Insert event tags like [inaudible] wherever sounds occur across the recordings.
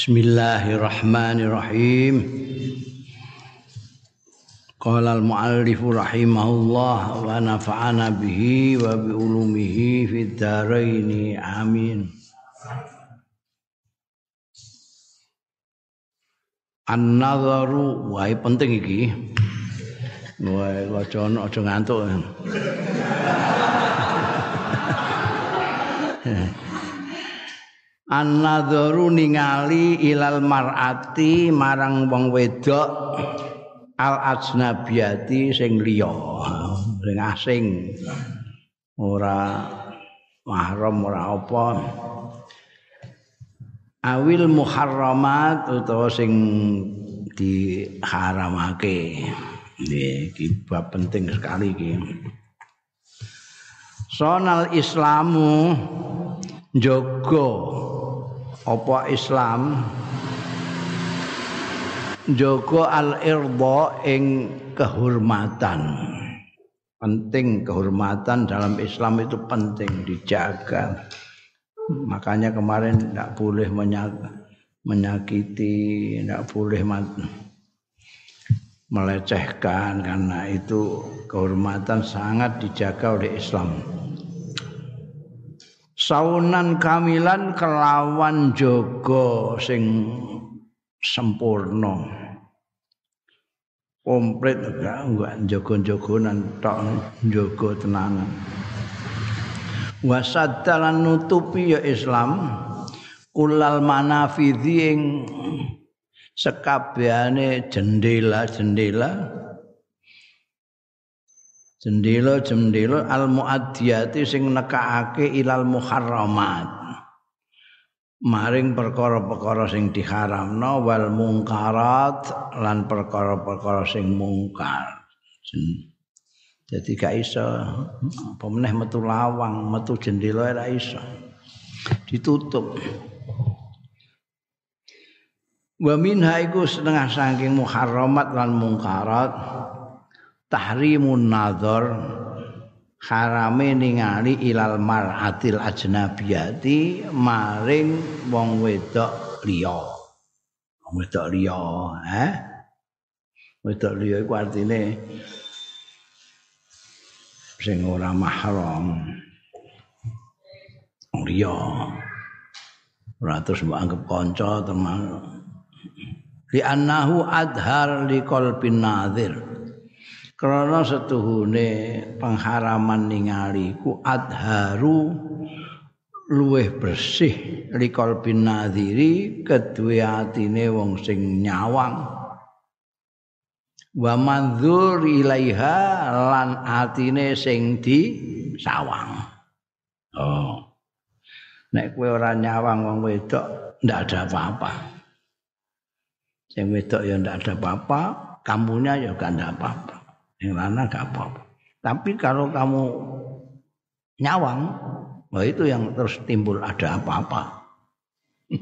Bismillahirrahmanirrahim. Qala al-muallif rahimahullah wa nafa'ana bihi wa bi ulumihi fid dharain. Amin. An-nadharu wae penting iki. Wae aja aja ngantuk. [laughs] an-nadharu ningali ilal mar'ati marang wong wedok al ajnabiyati sing liya sing asing. Ora mahram ora apa. Awil muharramat utawa sing diharamake. Iki bab penting sekali iki. Sonal islamu jogo apa Islam? Joko al-irda ing kehormatan. Penting kehormatan dalam Islam itu penting dijaga. Makanya kemarin tidak boleh menyakiti tidak boleh melecehkan karena itu kehormatan sangat dijaga oleh Islam saunan kamilan kelawan jogo sing sempurna komplit enggak enggak jogo-jogonan tok jogo tenanan. Wasaddalan nutupi ya Islam kulal manafidhi ing sekabehane jendela-jendela jendela-jendela al muaddiyati sing nekake ilal muharramat. Maring perkara-perkara sing diharamno wal mungkarat lan perkara-perkara sing mungkar. Jadi gak iso. Apa meneh metu lawang metu jendela ora iso. Ditutup. Wa minha iku setengah saking muharramat lan mungkarat tahrimun nazar harame ningali ilal mar'atil ajnabiyati maring wong wedok liya. Wong wedok liya eh? Wedok liya iku artine sing ora mahram. Liya. Ora terus mbok anggap kanca termasuk li annahu adhar li qalbin nadhir krana setuhune pengharaman ningali ku adharu luweh bersih likol bin nadhiri kedue atine wong sing nyawang. Wa manzur ilaiha lan atine sing di sawang oh. Nek kowe ora nyawang wong wedok ndak ada apa-apa. Sing wedok ya ndak ada apa-apa kamunya ya gak ada apa-apa yang lanang gak apa-apa. Tapi kalau kamu nyawang, wah itu yang terus timbul ada apa-apa. [laughs]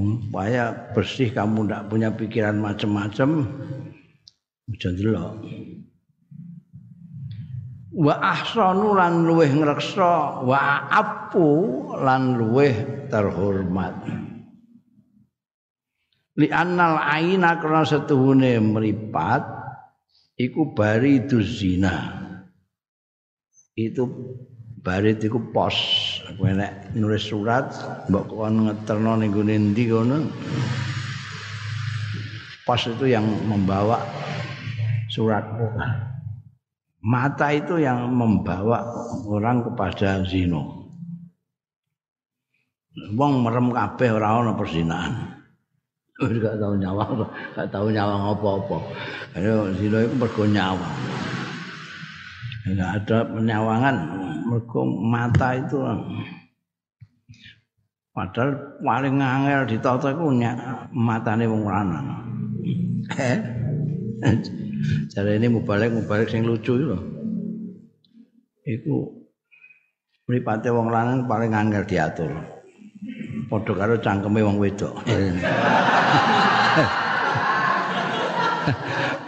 Supaya bersih kamu tidak punya pikiran macam-macam, jangan delok. Wa ahsanu lan luweh ngreksa, wa apu lan luweh terhormat. Li annal aina karena setuhune meripat iku baridu zina. Itu barit iku pos. Aku nek nulis surat mbok kon ngeterno ning gone ndi kono. Pos itu yang membawa surat mata itu yang membawa orang kepada zino wong merem kabeh ora ana perzinahan gak tahu nyawang gak tahu nyawang apa-apa ayo zina itu mergo nyawang enggak ada penyawangan. Mergo mata itu padahal paling angel ditata iku matane wong lanang. Eh? Jare ini mubalik mubalik sing lucu itu loh. Iku mripate wong lanang paling angel diatur. Padha karo cangkeme wong wedok. [laughs]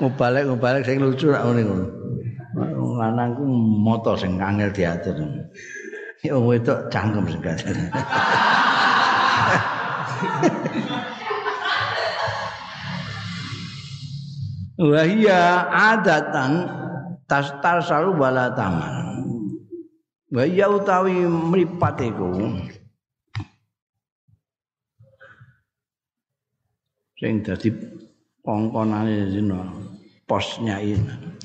Mubalek mubalek sing lucu rak ngene ngono. Wong lanang ku moto sing angel diatur. Ya wong wedok cangkem sing Wahia [laughs] adatan tastar selalu bala taman. Wahia utawi meripat iku. Sing dadi pongkonane zina posnya ini.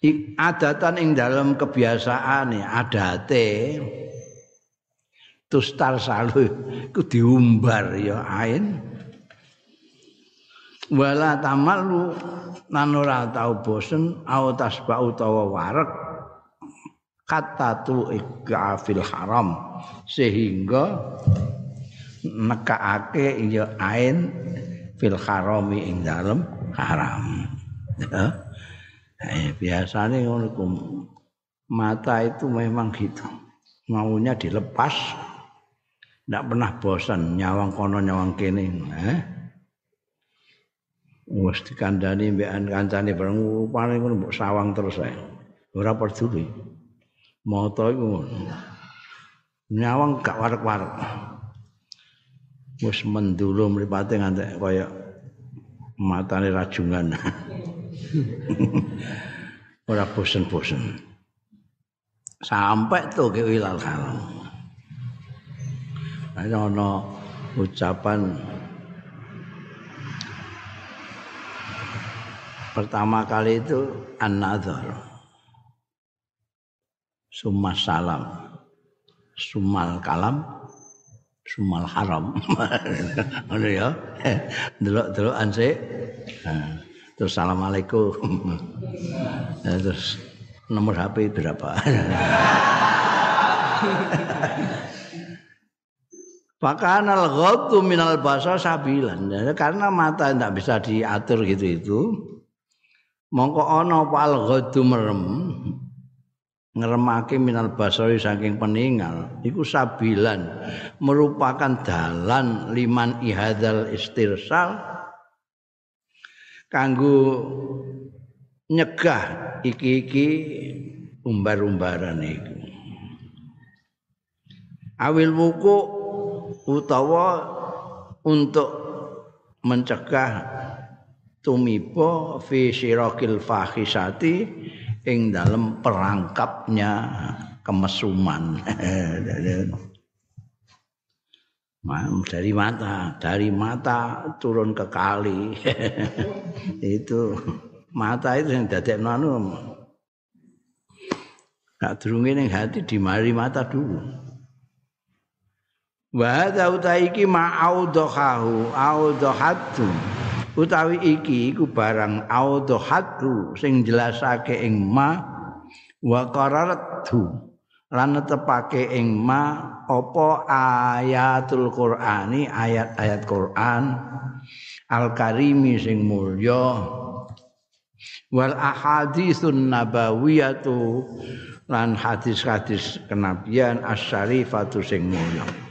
Ik, adatan ing dalam kebiasaan adate tustar salu ku diumbar ya ain. Wala tamalu lan ora tau bosen au tasba utawa warek kata tu ikafil haram. Sehingga nekaake ya ain fil harami ing dalem haram ya eh, biasanya ngono mata itu memang gitu maunya dilepas tidak pernah bosan nyawang kono nyawang kene eh? wis dikandani mbekan kancane bareng paling ngono mbok sawang terus ae. Ora peduli. Moto iku nyawang gak warek-warek. Wis mendulu mripate ngantek kaya matane rajungan. [laughs] Ora bosen-bosen. Sampai tuh ke wilal kalam. Ana ucapan pertama kali itu an-nazar summa salam sumal kalam sumal haram. [laughs] Ngono ya. Delok-delok anse terus assalamualaikum. [laughs] Terus nomor HP berapa? [laughs] Pakana al-ghaddu minal basar sabilan. Karena mata tidak bisa diatur gitu itu, mongko ana apa al ghadu merem ngremake minal basari saking peninggal iku sabilan merupakan dalan liman ihadzal istirsal kanggo nyegah iki-iki umbar-umbaran iku. Awil wuku utawa untuk mencegah tumiba fi syirakil fahisati ing dalam perangkapnya kemesuman. Dari mata dari mata turun ke kali. Itu mata itu yang dadek anu gak durunge ning hati di mari mata dulu. Wa hadza utaiki ma'audhahu audhatu utawi iki iku barang audhatu sing jelasake ing ma wa qararatu lan tepake ing ma apa ayatul qur'ani ayat-ayat Quran al karimi sing mulya. Wal ahaditsun nabawiyatu lan hadis-hadis kenabian asyarifatu sing mulya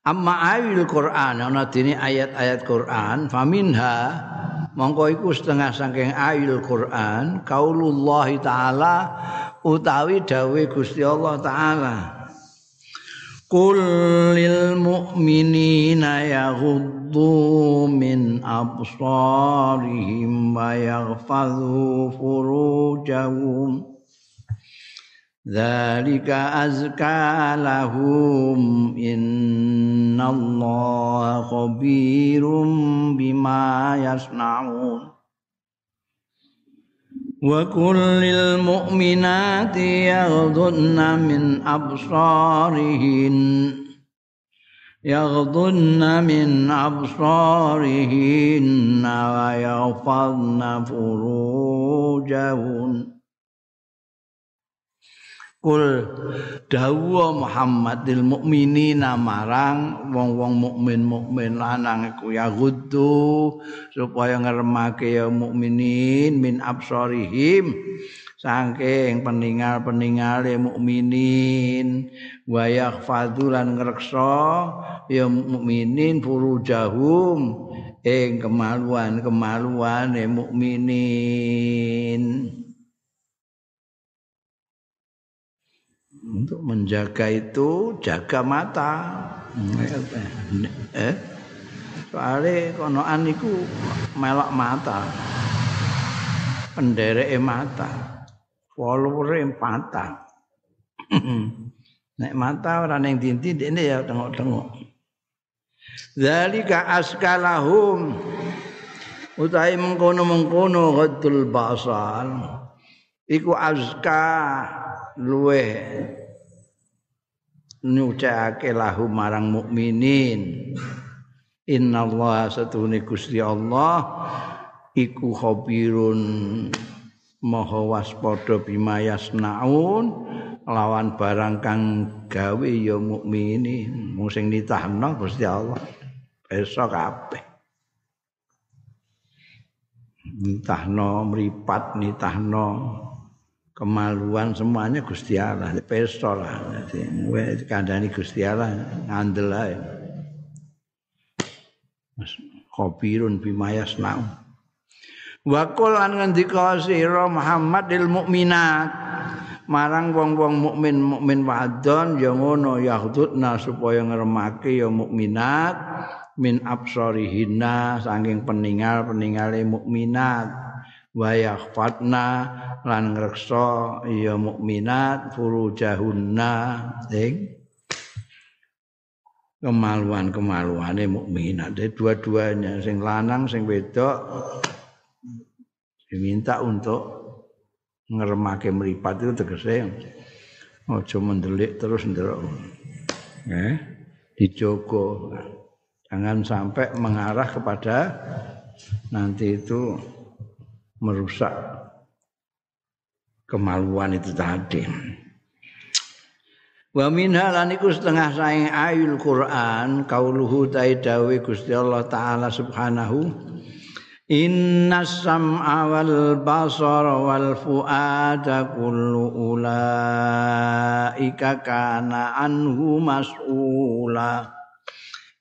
Amma ayil Quran ana dene ayat-ayat Quran faminha mongko iku setengah saking ayil Quran kaulullah taala utawi dawe Gusti Allah taala. Qul lil mu'minina yaghuddu min absarihim wa yaghfadhu furujahum Dzalika azka lahum innallaha khabirum bima yasnaun Wa kullil mu'minati yaghdunna min absarihin يغضن من أبصارهن ويغفضن فروجهن kul dawuh Muhammadil mukminina marang wong-wong mukmin mukmin lanang iku ya guddu supaya ngremake ya mukminin min absarihim saking peninggal-peningale mukminin. Wa yakhfadhu lan ngreksa ya mukminin furujahum ing kemaluan-kemaluane mukminin untuk menjaga itu jaga mata Eh? Soale konoan iku melok mata. Pendereke mata. Followere mata. Nek mata ora ning dinti dene ya tengok-tengok. Zalika askalahum utahe mengkono-mengkono ghaddul basar iku azka luwe nyucake lahu marang mukminin. Innallaha satune Gusti Allah iku khabirun maha waspada bimayas naun lawan barang kang gawe ya mukminin mung sing nitahno Gusti Allah besok kabeh. Nitahno mripat nitahno kemaluan semuanya Gusti Allah pesta lah. Jadi kandhani Gusti Allah ngandel ae. Khabirun bimayas nau. Wa qul an ngendika sira Muhammad lil mukminat marang wong-wong mukmin mukmin wadon ya ngono yahdudna supaya ngremake ya mukminat min absarihinna saking peninggal-peningale mukminat wa yakhfatna lan ngreksa ya mukminat furujahunna sing kemaluan-kemaluane mukminat. Dua-duanya sing lanang sing wedok diminta untuk ngeremake meripat itu tegese aja mendelik terus ndelok. Eh, dijogo. Jangan sampai mengarah kepada nanti itu merusak kemaluan itu tadi. Wa minha lan iku setengah saing ayul Quran kauluhu taidawi Gusti Allah taala subhanahu Inna sam'a wal basara wal fu'ada kullu ulaika kana anhu mas'ula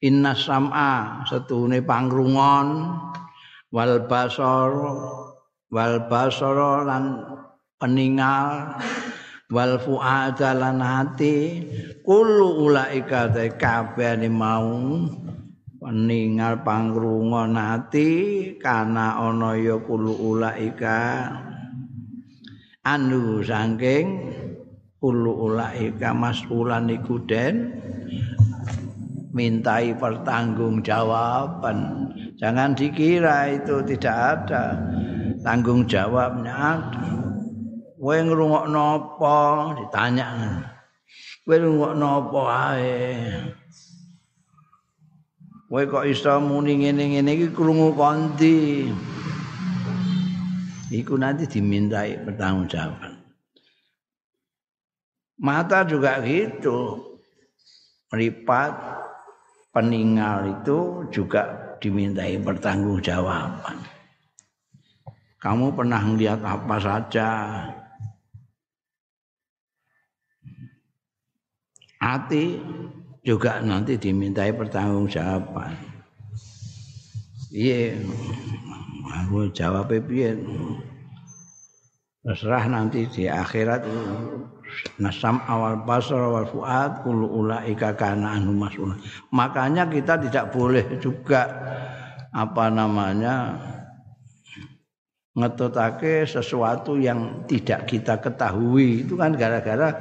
Inna sam'a setune pangrungon wal basar wal basara lan peningal wal fuada lan hati kullu ulaika kabehane mau peningal pangrungon hati kana ana ya kullu ulaika. Anu saking kullu ulaika masulan iku den mintai pertanggungjawaban. Jangan dikira itu tidak ada tanggung jawabnya ada. Kowe ngrungokno apa? Ditanya. Kowe ngrungokno apa ae? Kowe kok iso muni ngene-ngene iki krungu kondi? Iku nanti dimintai pertanggungjawaban. Mata juga gitu. Meripat peninggal itu juga dimintai pertanggungjawaban. Kamu pernah melihat apa saja? Hati juga nanti dimintai pertanggungjawaban. Iya, aku jawab piye? Terserah nanti di akhirat nasam awal basar awal fuad kulu ulaika kana anhu Makanya kita tidak boleh juga apa namanya ngetutake sesuatu yang tidak kita ketahui. Itu kan gara-gara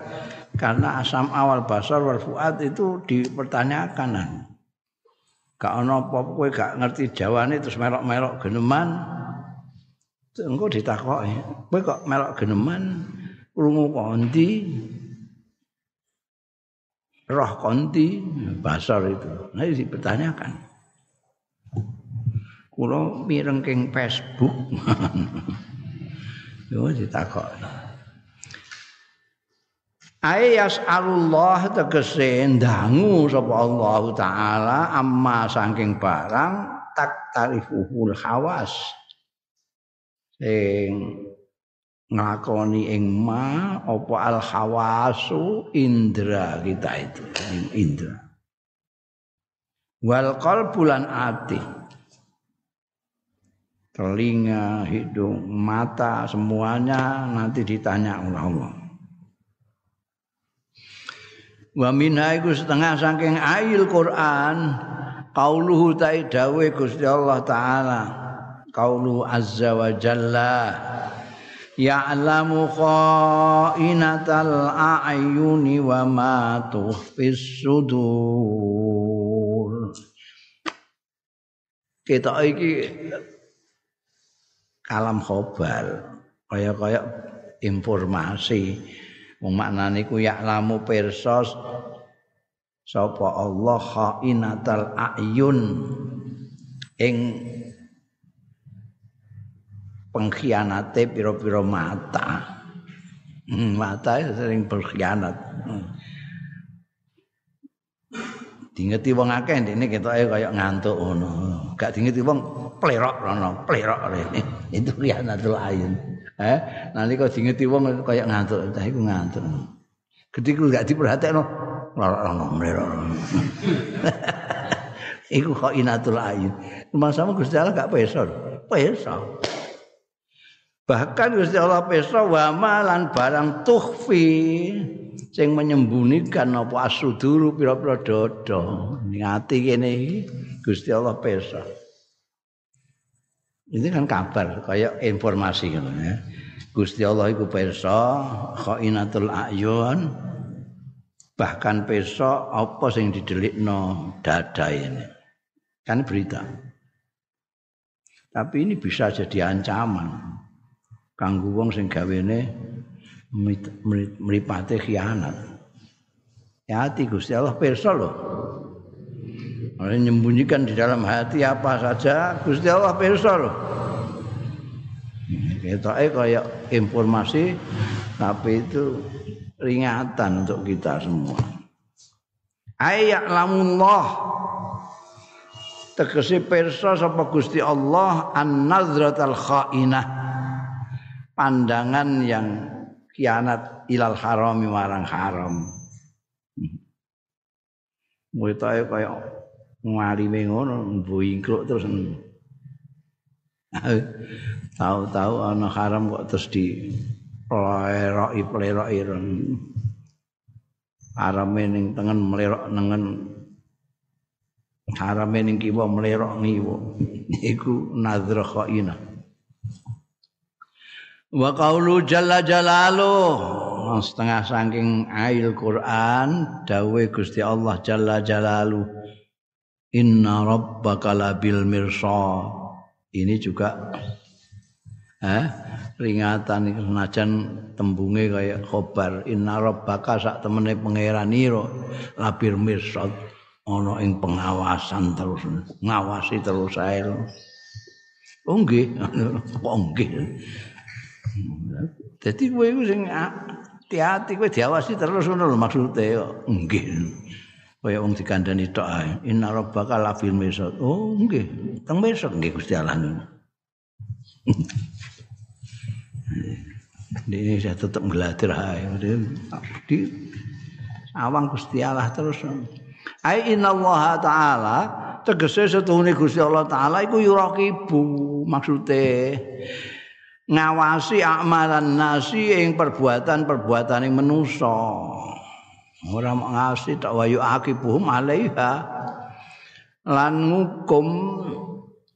karena asam awal basar wal fuad itu dipertanyakan. Gak ono apa kowe gak ngerti jawane terus melok-melok geneman. Engko ditakoki kowe kok melok geneman? Krungu kondi roh konti? Basar itu. Nah dipertanyakan kula mireng king Facebook. [laughs] Yo ditakok. Ayas Allah tegese ndangu sapa Allah taala amma saking barang tak tarifuhul hawas sing ngakoni ing ma apa al hawasu indra kita itu indra wal qalbulan ati telinga, hidung, mata, semuanya nanti ditanya oleh Allah. wa minha iku setengah saking ayil Quran qauluhu ta'i dawe Gusti Allah taala qaulu azza wa jalla ya'lamu kha'inatal a'yuni wa ma tukhfis sudur kita iki kalam khobar kaya-kaya informasi maknane ku ya'lamu pirsa sapa Allah khainatal ayun ing pengkhianate pira-pira mata. Hmm, mata sering berkhianat. Hmm. Dingeti wong akeh ndekne ketoke kaya ngantuk ngono. Gak dingeti wong plerok rono, plerok rene. [laughs] Itu khianatul ayun. Eh, nalika dingeti wong kaya ngantuk, tah iku ngantuk. Gedhe ku gak diperhatekno, lorok rono, mlerok. [laughs] iku khainatul ayun. Masa Gusti Allah gak peso. Peso. Bahkan Gusti Allah pesa wa malan barang tuhfi sing menyembunyikan apa asuduru pira-pira dodo ning ati kene iki Gusti Allah pesa. Ini kan kabar kayak informasi gitu ya. Gusti Allah iku pesa khainatul ayun bahkan pesa apa sing didelikno dada ini. Kan berita. Tapi ini bisa jadi ancaman. kanggo wong sing gawene mripate khianat. Ya hati Gusti Allah pirsa lho. Orang menyembunyikan di dalam hati apa saja Gusti Allah pirsa lho. Kita eh kayak informasi tapi itu ringatan untuk kita semua. Ayak lamullah tegese pirsa sapa Gusti Allah an-nazratal khainah pandangan yang kianat ilal harami marang haram. Muitae kaya ngalime ngono mbuyingkluk terus. Tahu-tahu ana haram kok terus di pleroki pleroki haram ning tengen melerok nengen. Haram ning kiwa melerok ngiwa. Iku nadra khainah wa qaulu jalla jalalu. Setengah saking ail Quran dawe Gusti Allah jalla jalalu inna rabbaka labil mirsa. Ini juga eh ringatan senajan tembunge kaya khobar. Inna rabbaka sak temene pangeran ira labil mirsa. Ana ing pengawasan terus ngawasi terus ae. Oh nggih, [laughs] kok nggih. Dadi kowe sing hati-hati kowe diawasi terus ngono lho maksude nggih. Kaya wong dikandani tok ae. Inna rabbaka lafil misad. Oh nggih, teng besok nggih Gusti Allah. [laughs] Ini saya tetap ngelatir ae. Di awang Gusti Allah terus. Ai inna taala tegese setuhune Gusti Allah taala iku yuraqibu maksude ngawasi amalan nasi ing perbuatan-perbuatan yang menusa. Ora ngawasi tak wayu akibuhum alaiha lan ngukum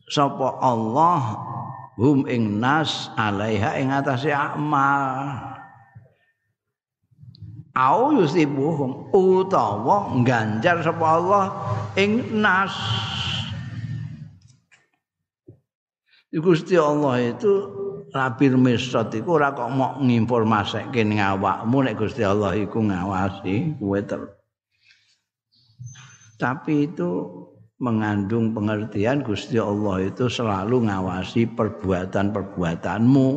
sapa Allah hum ing nas alaiha ing atase amal. Au yusibuhum utawa ganjar sapa Allah ing nas. Gusti Allah itu Rabir misot iku ora kok mok nginformasekke ning awakmu nek Gusti Allah iku ngawasi kowe Tapi itu mengandung pengertian Gusti Allah itu selalu ngawasi perbuatan-perbuatanmu.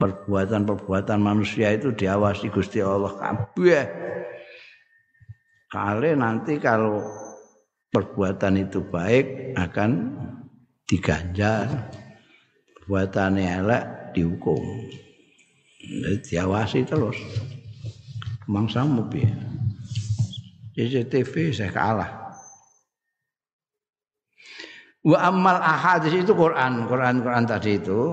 Perbuatan-perbuatan manusia itu diawasi Gusti Allah kabeh. Kali nanti kalau perbuatan itu baik akan diganjar. Perbuatane elek dihukum. Diawasi terus. Mangsamu piye? CCTV saya kalah. Wa amal ahadis itu Quran, Quran Quran tadi itu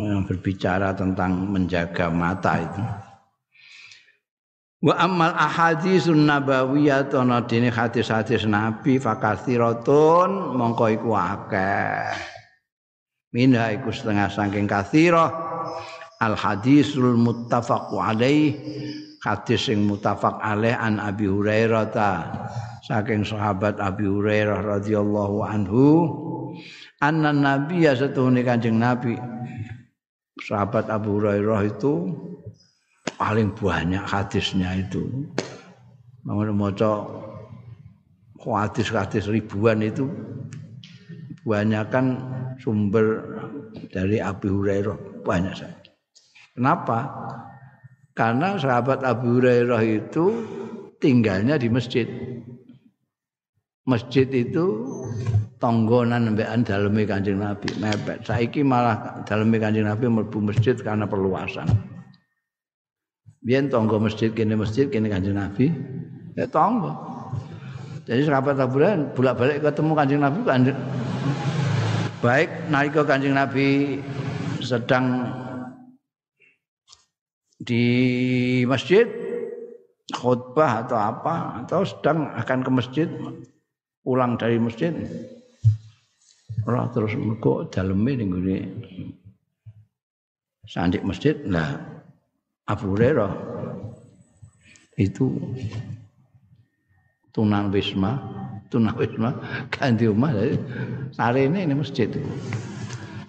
yang berbicara tentang menjaga mata itu. Wa amal ahaditsun nabawiyah ana dene hadis-hadis Nabi fakathiratun mongko iku akeh. Minha iku setengah saking kathirah. Al hadisul muttafaq alaih. Hadis sing muttafaq alaih an Abi Hurairah ta. Saking sahabat Abi Hurairah radhiyallahu anhu. Anna nabiyya satuhune kanjeng nabi. Sahabat Abu Hurairah itu paling banyak hadisnya itu. Mau maca hadis-hadis ribuan itu kan sumber dari Abu Hurairah banyak saya. Kenapa? Karena sahabat Abu Hurairah itu tinggalnya di masjid. Masjid itu tonggonan mbekan daleme Kanjeng Nabi mepet. Saiki malah daleme Kanjeng Nabi mlebu masjid karena perluasan. Biyen tonggo masjid kene masjid kene Kanjeng Nabi. Ya tonggo. Jadi sahabat Abu Hurairah bolak-balik ketemu Kanjeng Nabi kanjeng baik nalika Kanjeng Nabi sedang di masjid khutbah atau apa atau sedang akan ke masjid pulang dari masjid ora terus mergo daleme ning gone sandik masjid. Lah Abu Hurairah itu tunan wisma tunan wisma ganti omah. Sarene ini masjid.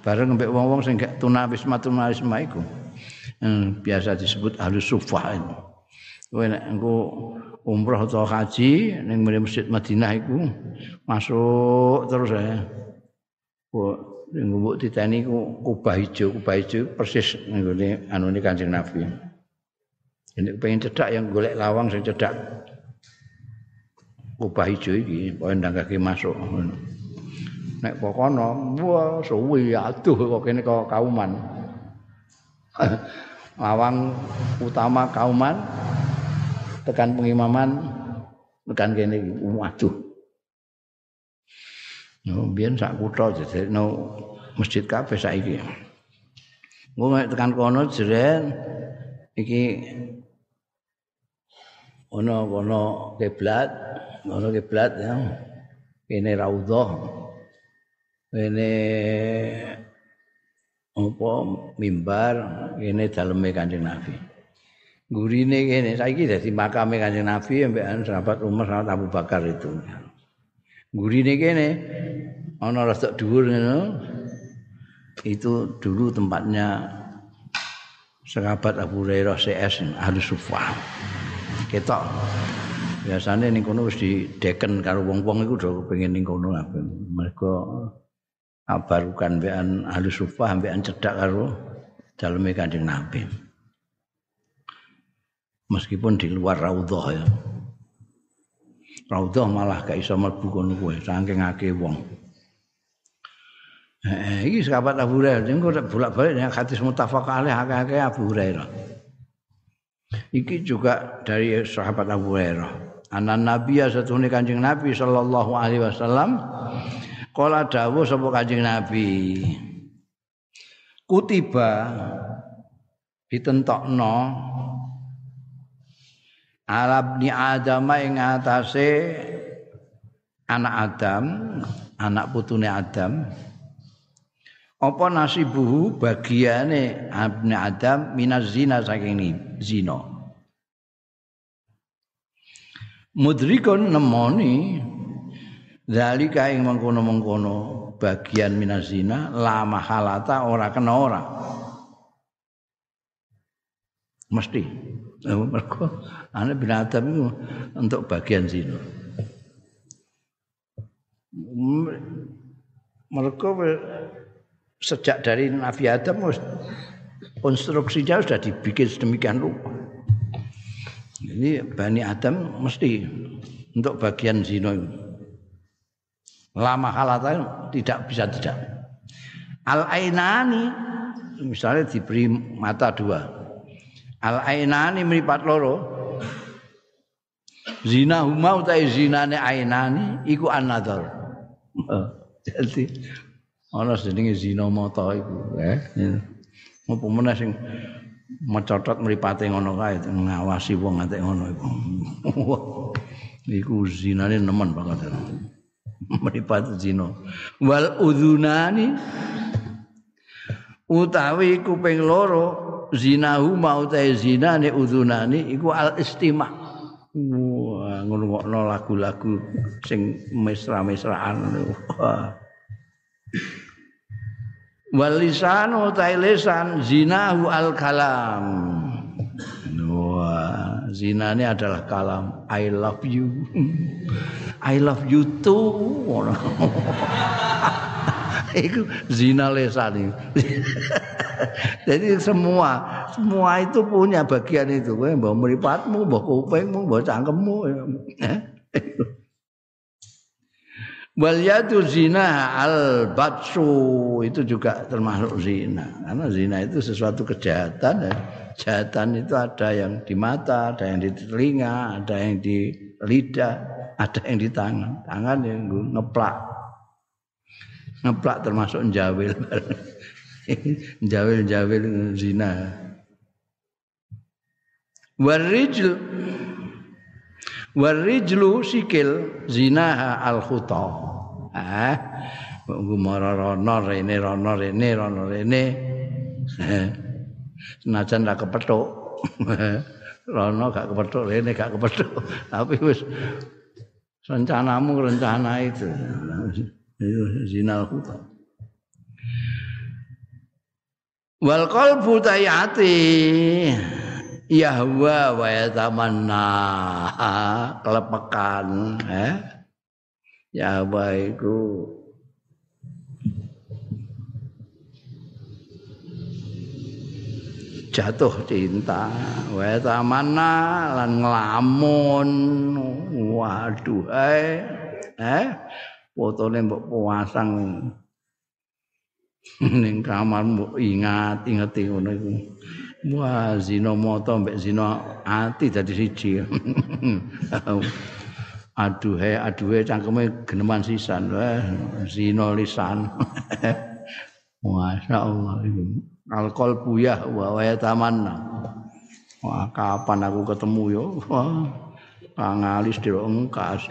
Bareng mbek wong-wong sing gak tunan wisma tunan wisma iku. Hmm, biasa disebut ahli sufah kowe nek engko umroh atau haji ning masjid Madinah iku masuk terus ya ning mbok diteni ku kubah ijo, kubah ijo persis nggone anune Kanjeng Nabi. Ini pengen cedak yang golek lawang sing cedak kubah ijo iki, pokoke ndang kaki masuk. Nek pokono, wah suwi aduh kok kene kok kauman. [laughs] lawang utama kauman tekan pengimaman tekan kene waduh No, biyen sak kutha jadi no masjid kabeh saiki. Nek tekan kono jeren iki ono kono kiblat, ono kiblat ya. Ini raudhah. Ini apa mimbar ini daleme Kanjeng Nabi. Gurine kene saiki dadi makame Kanjeng Nabi ambekan sahabat Umar sahabat Abu Bakar itu. Gurine kene ana rada dhuwur ngono. Itu dulu tempatnya sahabat Abu Hurairah CS ahli sufah. Ketok biasanya ning kono wis dideken karo wong-wong iku do pengen ning kono apa. Mereka abarukan bean ahli sufah bean cedak karo daleme Kanjeng Nabi. Meskipun di luar raudhah ya. Raudhah malah gak iso mlebu kono kuwe saking akeh wong. Eh, iki sahabat Abu Hurairah engko bolak-balik yang hadis muttafaq alaih akeh Abu Hurairah. Iki juga dari sahabat Abu Hurairah. Anan Nabi satune Kanjeng Nabi sallallahu alaihi wasallam kala dawuh sapa Kanjeng Nabi. Kutiba ditentokno Arab ni Adam ing atase anak Adam, anak putune Adam. Apa nasibuhu bagiane Ibnu Adam minaz zina saking zina. Mudrikun nemoni dalika ing mengkono-mengkono bagian minaz zina la mahalata ora kena ora. Mesti. Mergo ana binatang itu untuk bagian zina. Mereka sejak dari Nabi Adam konstruksinya sudah dibikin sedemikian rupa. Jadi Bani Adam mesti untuk bagian zina. Lama halata tidak bisa tidak. Al ainani misalnya diberi mata dua. Al ainani mripat loro. Zina huma utahe zinane ainani iku anadzar jadi ana jenenge zina mata iku eh? Apa meneh sing mecotot mripate ngono kae ngawasi wong nganti ngono iku. iku zinane nemen banget. Mripat zina. Wal udzunani utawi kuping loro zinahu mau ta zinane udzunani iku al istimah. Wah, ngono lagu-lagu sing mesra-mesraan. Wah. Wal lisanu lisan zinahu al kalam. Wah zina ini adalah kalam. I love you. [laughs] I love you too. [laughs] Itu zina lisan [laughs] jadi semua semua itu punya bagian itu. Mbak meripatmu mbak kupingmu mbak cangkemmu Wal yadu zina al batsu itu juga termasuk zina. Karena zina itu sesuatu kejahatan ya. Kejahatan itu ada yang di mata, ada yang di telinga, ada yang di lidah, ada yang di tangan. Tangan yang ngeplak. Ngeplak termasuk njawil. [laughs] njawil-njawil zina. Warijl warijlu sikil zinaha al khuta ah gumara rono rene rono rene rono rene. [laughs] Senajan ra kepethuk. [laughs] Rono gak kepethuk rene gak kepethuk. [laughs] Tapi wis rencanamu rencana itu. Zinal khuta wal qalbu tayati yahwa wa yatamanna. Kelepekan eh yahwa iku. Jatuh cinta. Wa yatamanna lan nglamun waduh eh eh fotone mbok puasang. [laughs] Ning kamar mbok ingat ingeti ngono iku Wah, zina mata mbek zina ati dadi siji. [laughs] aduhe aduhe cangkeme geneman sisan wah zina lisan. [laughs] Masyaallah iku. Alkol buyah wa wa tamanna. Wah, kapan aku ketemu yo? Wah. Pangalis diro engkas.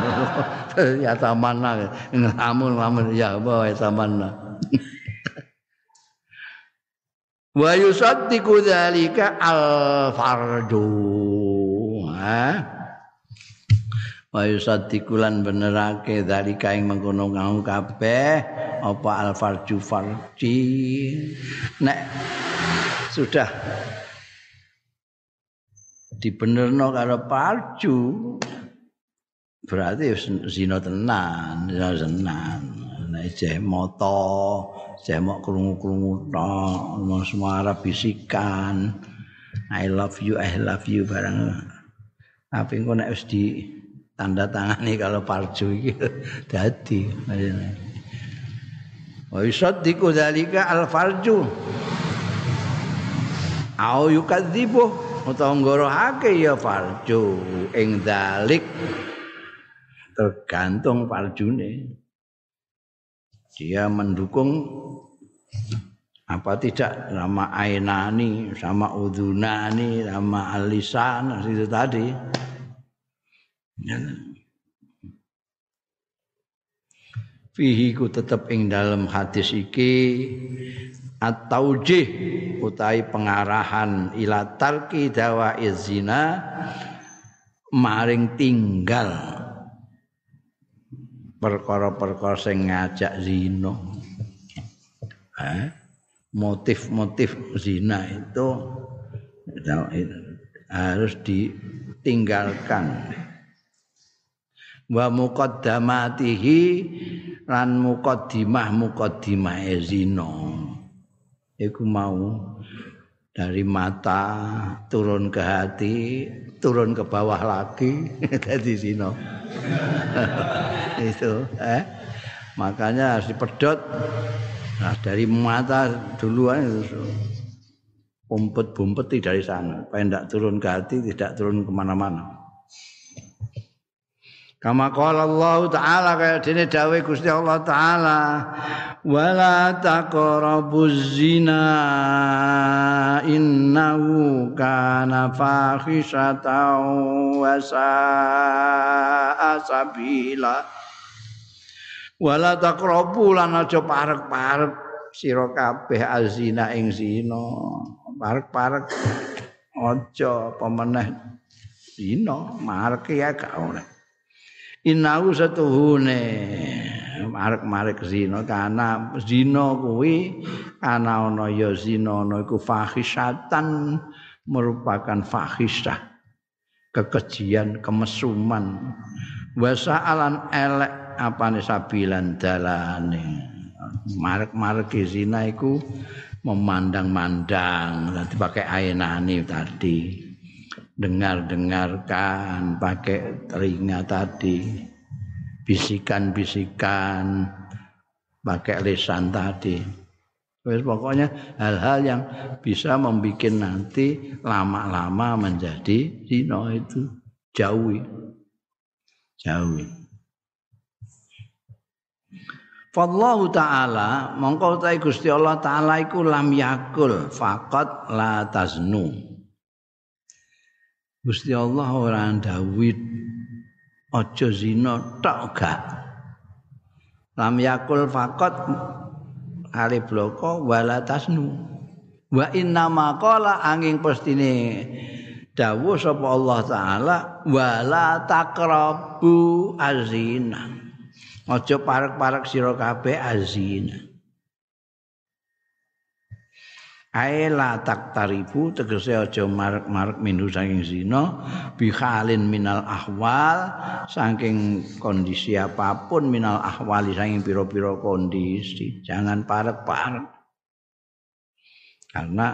[laughs] ya tamanna ngamun-ngamun ya wa tamanna. Wa yusaddiqu dzalika al fardu ha? Wa yusaddiqu lan benerake dzalika ing mengkono ngau kabeh apa al farju farji? Nek sudah dibenerno karo farju berarti zina tenan zina tenan nek jeh moto saya mau krungu-krungu tok, semua bisikan. I love you, I love you barang. Tapi engko nek wis di tanda tangani kalau parju iki [laughs] dadi. Wa yusaddiqu dzalika al farju. Au yukadzibu utawa ngorohake ya farju ing dalik tergantung farjune. Dia mendukung apa tidak? Sama ainani sama udunani sama alisan itu tadi. Ya. fihi ku tetep ing dalam hadis iki at-taujih utai pengarahan ila tarki dawa izina maring tinggal perkara-perkara sing ngajak zina. Motif-motif zina itu harus ditinggalkan. Wa muqaddamatihi lan muqaddimah muqaddimah zina. Iku mau dari mata turun ke hati turun ke bawah lagi [laughs] dari zina itu eh makanya harus dipedot Nah, dari mata duluan umpet-bumpeti dari sana. Supaya tidak turun ke hati, tidak turun ke mana-mana. Kama qala Allah taala kaya dene dawuh Gusti Allah taala wala taqrabuz zina innahu kana fahisatan wa sa'a sabila. Wala taqrabu lan aja parek-parek sira kabeh azina ing zina. Parek-parek aja pemeneh zina marek ya gak oleh Inau satuhune marek-marek zina kana zina kuwi ana ana ya zina ana iku fahisatan merupakan fahisah kekejian kemesuman. Wasaalan elek apane sabilan dalane. Marek-marek zina iku memandang-mandang nanti pakai ainani tadi dengar-dengarkan pakai telinga tadi bisikan-bisikan pakai lisan tadi Wes pokoknya hal-hal yang bisa membuat nanti lama-lama menjadi zina itu jauhi. Jauhi. Fallahu ta'ala mongko ta Gusti Allah taala iku lam yakul faqat la taznu. Gusti Allah ora ndawit aja zina tok gak. Lam yakul faqat kali bloko wala tasnu. Wa inna maqala angin pestine dawuh sapa Allah taala wala taqrabu azina. Aja parek-parek sira kabeh azina. Aela tak tarifu tegese aja marek-marek minhu saking zina bihalin minal ahwal saking kondisi apa pun minal ahwali saking pira-pira kondisi. Jangan parek-parek. Karena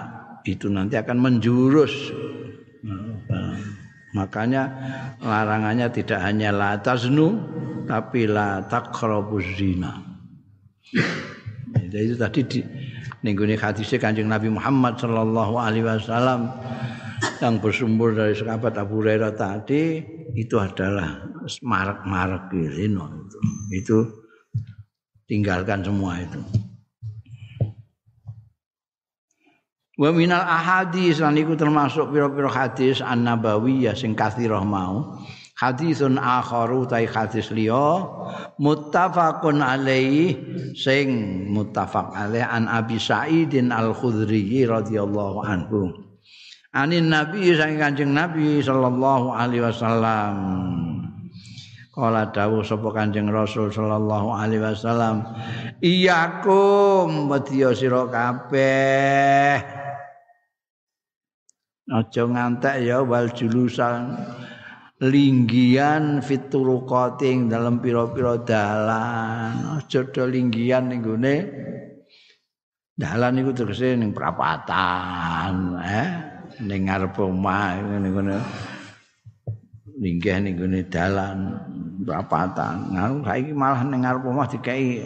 itu nanti akan menjurus. Makanya larangannya tidak hanya la taznu tapi la taqrabuz zina. Itu tadi di, Ningguni hadisnya kanjeng Nabi Muhammad Sallallahu Alaihi Wasallam yang bersumber dari sahabat Abu Hurairah tadi itu adalah marak-marak gitu itu. itu tinggalkan semua itu. Wa minal ahadis lan iku termasuk pira-pira hadis an-nabawiyah sing kathirah mau hadisun akharu tai hadis liya muttafaqun alaihi sing muttafaq alaih an Abi Sa'idin Al-Khudri radhiyallahu anhu. Anin nabi sang kanjeng nabi sallallahu alaihi wasallam. Kala dawuh sapa Kanjeng Rasul sallallahu alaihi wasallam, "Iyakum wedya sira kabeh." Aja ngantek ya wal julusan linggian fituruqati dalam pira-pira dalan. Aja do linggian ning gone. Dalan iku tegese ning prapatan eh? Ning ngarep omah ning gone. Linggih ning gone dalan prapatan nah saiki malah ning ngarep omah dikai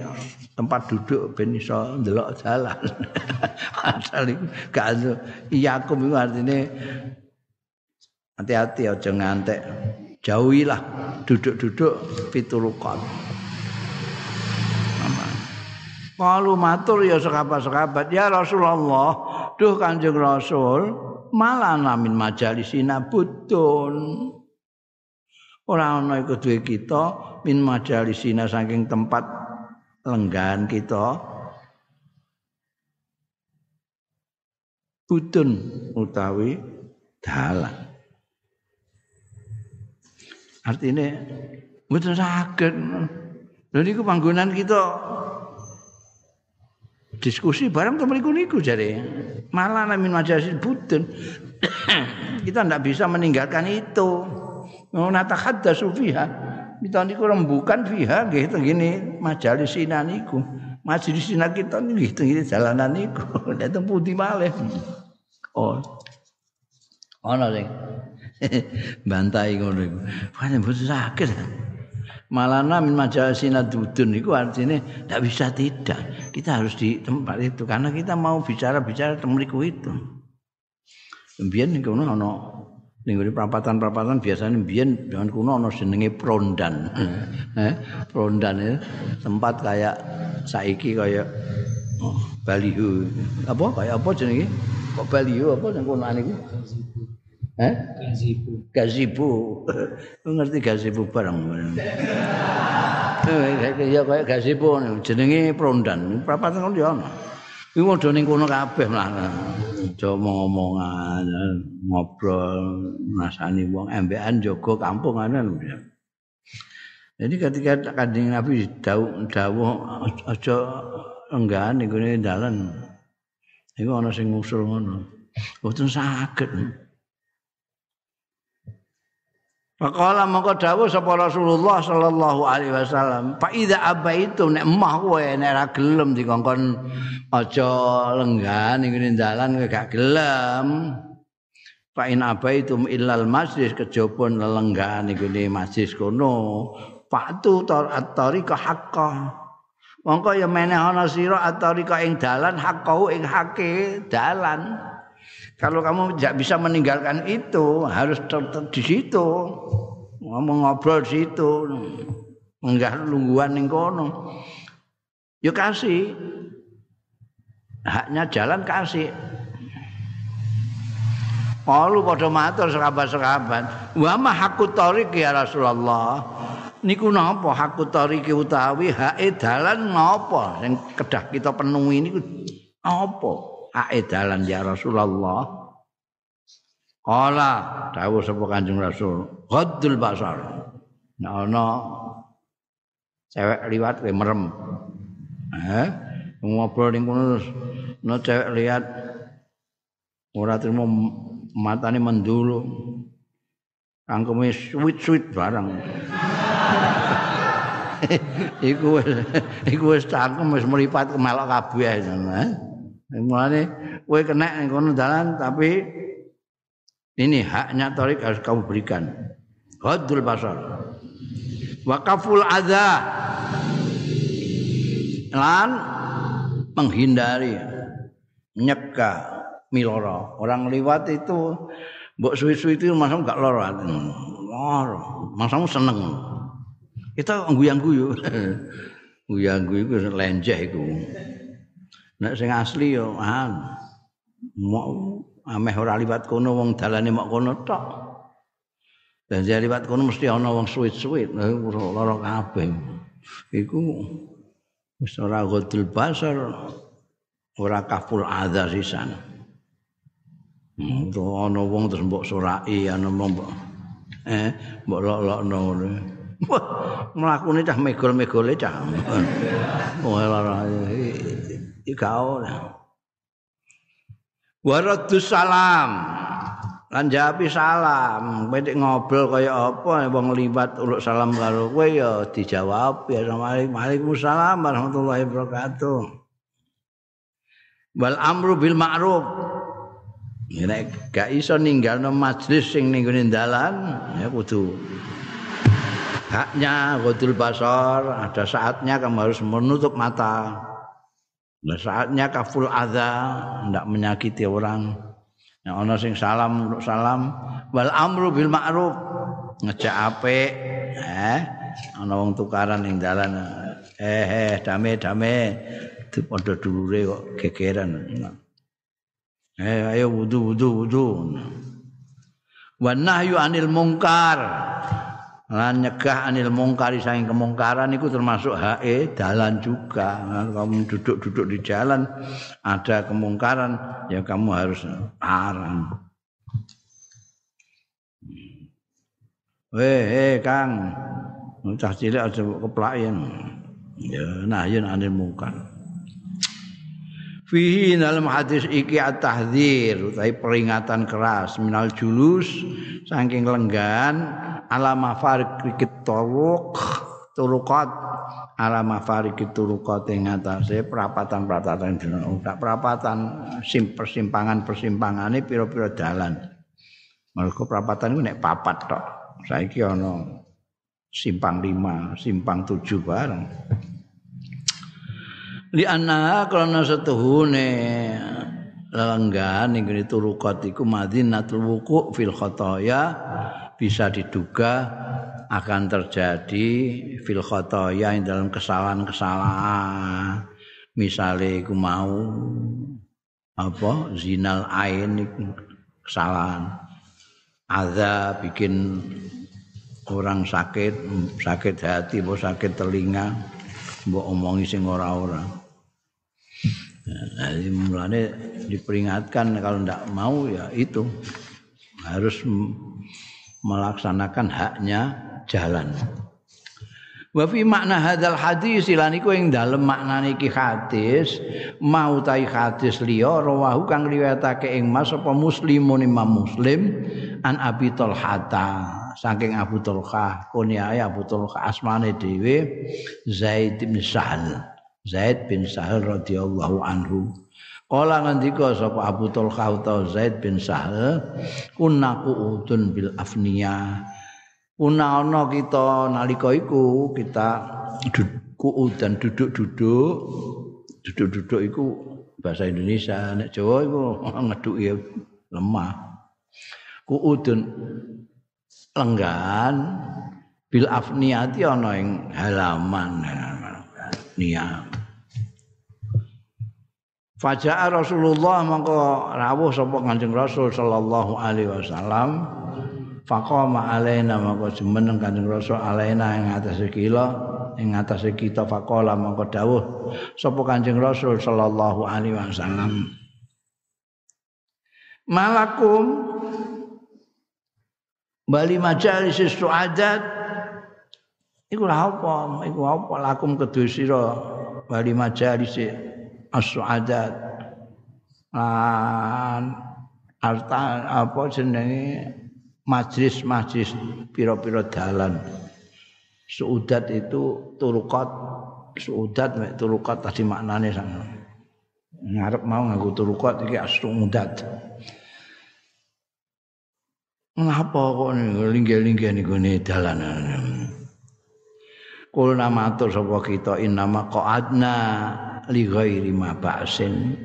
tempat duduk ben iso ndelok dalan. [laughs] Asal iku gak iya aku artine Hati-hati aja ngantek. Jauhilah duduk-duduk pitulukan. Kalau matur ya sahabat-sahabat, ya Rasulullah, duh kanjeng Rasul, malah namin majalisina butun. Orang ana iku duwe kita min majalisina saking tempat lenggan kita. Butun utawi dalan. Artinya mboten saged. Lha niku panggonan kita diskusi bareng to mriku niku jare. Malah min majalis buten. [coughs] kita ndak bisa meninggalkan itu. Nata hadda sufiha. Kita niku rembukan fiha nggih gini majalis sinan niku. Majelis sinan kita nggih tengene jalanan niku. [coughs] Nek pundi malih. Oh. Ana sing [laughs] bantai ngono iku. Kan mboten sakit. Malana min majalisina dudun itu artinya tidak bisa tidak. Kita harus di tempat itu karena kita mau bicara-bicara temriku itu. Kemudian kono ana Ning perapatan-perapatan biasanya biyen dengan kuno ana jenenge prondan. [laughs] eh, prondan itu tempat kayak saiki kayak oh, baliho. Apa kayak apa jenenge? Kok baliho apa sing kono niku? Eh? Gazibu. Gazibu. [laughs] ngerti gazibu bareng. [laughs] ya kayak gazibu jenenge prondan. Perapatan kono ya ana. Iku padha ning kono kabeh lah. Aja ngomongan, ngobrol, nasani wong embekan jaga kampung ana Jadi ketika kanjeng Nabi dawuh dawuh aja enggan ning dalan. Iku ana sing ngusul ngono. Mboten saged. Faqala mongko dawuh sapa Rasulullah sallallahu alaihi wasallam, "Fa idza abaitu nek emah kowe nek ora gelem dikongkon aja lenggan ning dalan gak gelem." Fa in abaitum illal masjid kejaba lenggan ning masjid kono, fatu at-tariqa haqqah. Mongko ya meneh ana sira at-tariqa ing dalan haqqau ing hake dalan. Kalau kamu tidak bisa meninggalkan itu, harus tetap di situ. Ngomong ngobrol di situ. Enggak lungguan ning kono. Yo kasih. Haknya jalan kasih. Kalau pada matur sekabat-sekabat, wa ma hakut tarik ya Rasulullah. Niku napa hakut tarik utawi hake dalan napa sing kedah kita penuhi niku apa? Ae dalan ya Rasulullah. Kala dawuh sapa Kanjeng Rasul, ghaddul basar. Nek cewek liwat kowe merem. Eh, ngobrol ning kono no cewek lihat ora trimo matane mendulu. Kangkeme suwit-suwit barang. [laughs] iku iku wis cangkem wis mripat kemelok kabeh eh. Mulane kowe kena ning kono dalan tapi ini haknya tarik harus kamu berikan. Hadul basar. Wakaful adza. Lan menghindari nyegah miloro. Orang lewat itu mbok suwi-suwi itu masa enggak loro. Loro. Masa seneng. Kita guyang-guyu. [laughs] Guyang-guyu itu lenjeh itu. Nek sing asli yo ah mau ameh ora liwat kono wong dalane mok kono tok. Dan jare liwat kono mesti ana wong suwit-suwit, lara kabeh. Iku wis ora godul basar ora kaful adza sisan. Hmm, ana wong terus mbok sorai ana mbok eh mbok lok-lokno ngono. Mlakune cah megol-megole cah. Oh, lara iki ora. Waradus salam. Lan jawabi salam. Kowe ngobrol kaya apa wong liwat uluk salam karo kowe ya dijawab ya Waalaikumsalam warahmatullahi wabarakatuh. Wal amru bil ma'ruf. Nek gak iso ninggalno majelis sing ning dalan ya kudu haknya ghadul basar ada saatnya kamu harus menutup mata Nah, saatnya kaful adza, ndak menyakiti orang. Yang ana sing salam untuk salam, wal amru bil ma'ruf, ngejak apik, eh ana wong tukaran ning dalan. Eh, eh dame dame padha dulure kok gegeran. Eh ayo wudu wudu wudu. Wa nahyu anil mungkar. Lan nyegah anil mungkari saking kemungkaran itu termasuk hae dalan juga kamu duduk-duduk di jalan ada kemungkaran ya kamu harus arang Weh, Kang. Cah cilik aja keplaken. Ya, nahyun anil mungkar. Fihi dalam hadis iki at-tahdzir, peringatan keras minal julus saking lenggan ala mafarikit turuq turuqat ala mafarikit turuqat ing atase perapatan-perapatan ora perapatan sim persimpangan-persimpangane pira-pira dalan. Mergo perapatan iku nek papat tok. Saiki ana simpang lima, simpang tujuh bareng. Li anna karena setuhune. Lelenggan ning kene turuqat iku madinatul wuku fil khotoya bisa diduga akan terjadi fil khotoya yang dalam kesalahan-kesalahan. Misalnya iku mau apa zinal ain kesalahan. Ada bikin orang sakit sakit hati mbok sakit telinga mbok omongi sing ora-ora Nah, mulane diperingatkan kalau tidak mau ya itu. Harus melaksanakan haknya jalan. Wa makna hadzal hadis lan iku ing dalem maknane hadis mau tai hadis liya rawahu kang riwayatake ing Mas apa muslimun Imam Muslim an Abi Talhata. Saking Abu Talha kunyae Abu Talha asmane dhewe Zaid bin Sa'al Zaid bin Sahal radhiyallahu anhu. Kala ngendika sapa Abu Talha utawa Zaid bin Sahal, kunna qu'udun bil afniya. Kuna ana kita nalika iku kita kuudan duduk-duduk. Duduk-duduk iku bahasa Indonesia, nek Jawa iku [laughs] ngeduki lemah. Kuudun lenggan bil afniyati ana ing halaman. Niyam. Faja'a Rasulullah mangko rawuh sapa Kanjeng Rasul sallallahu alaihi wasallam. Faqama alaina mangko jumeneng Kanjeng Rasul alaina ing atas kila ing atas kita faqala mangko dawuh sapa Kanjeng Rasul sallallahu alaihi wasallam. Malakum bali majalis suadat iku apa iku apa lakum kedue sira bali majalis as-suadat. Lan harta apa jenenge? Majlis-majlis pira-pira dalan. Suudat itu turukat suudat mek turukat tadi maknane sana ngarep mau nganggo turukat iki as-suudat. Ngapa kok linggih-linggih ne dalanan Kulna matur sapa kita innama qa'adna li ghairi ma ba'sin.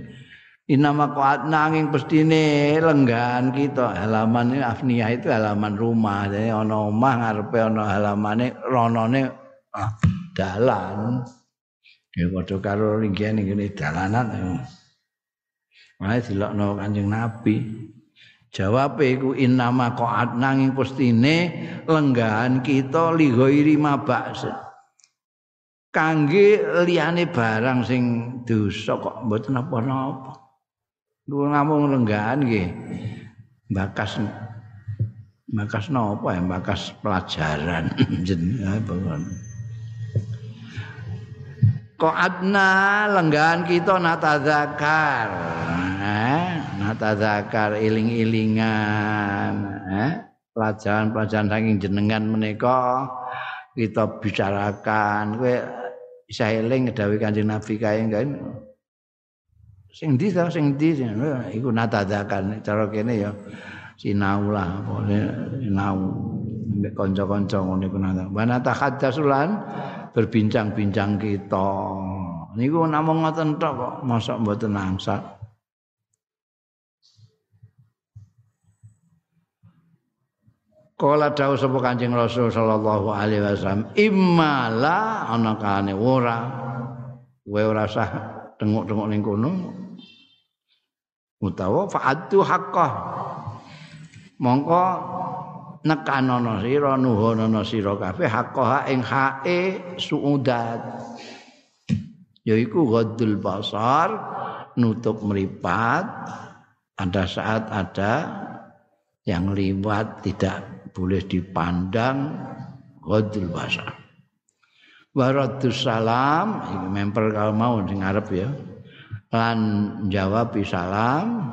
Innama qa'adna angin pestine lenggan kita halaman ini afniyah itu halaman rumah. Jadi ana omah ngarepe ana halamane ronone ah, dalan. Ya padha karo linggihan ngene dalanan. Mulai dilokno Kanjeng Nabi. Jawab iku innama qa'ad nanging pestine lenggahan kita li ghairi ma. Kangge liyane barang sing dosa kok mboten apa-apa. Kuwi ngamung lenggahan nggih. Bakas bakas napa ya bakas pelajaran [laughs] jenengan adna lenggahan kita natazakar. Eh, natazakar iling-ilingan, eh, pelajaran-pelajaran saking jenengan menika kita bicarakan kowe bisa eling dawuh Kanjeng Nabi kae kan sing ndi to sing ndi? Iku natadakan cara kene ya. Sinau lah sinau. Mbek kanca-kanca ngene iku nata wana tahaddasulan berbincang-bincang kita. Niku namung ngoten tok kok mosok mboten Kala dawuh sapa Kanjeng Rasul sallallahu alaihi wasallam, "Immala ana kane ora kowe ora sah tengok-tengok ning kono." Utawa fa'atu haqqah. Mongko nekanono sira nuhonono sira kabeh haqqah ing hae suudat. Yaiku ghaddul basar, nutup meripat pada saat ada yang liwat tidak boleh dipandang ghadul basar. Waradus salam iki memper kalau mau sing arep ya. Lan jawab salam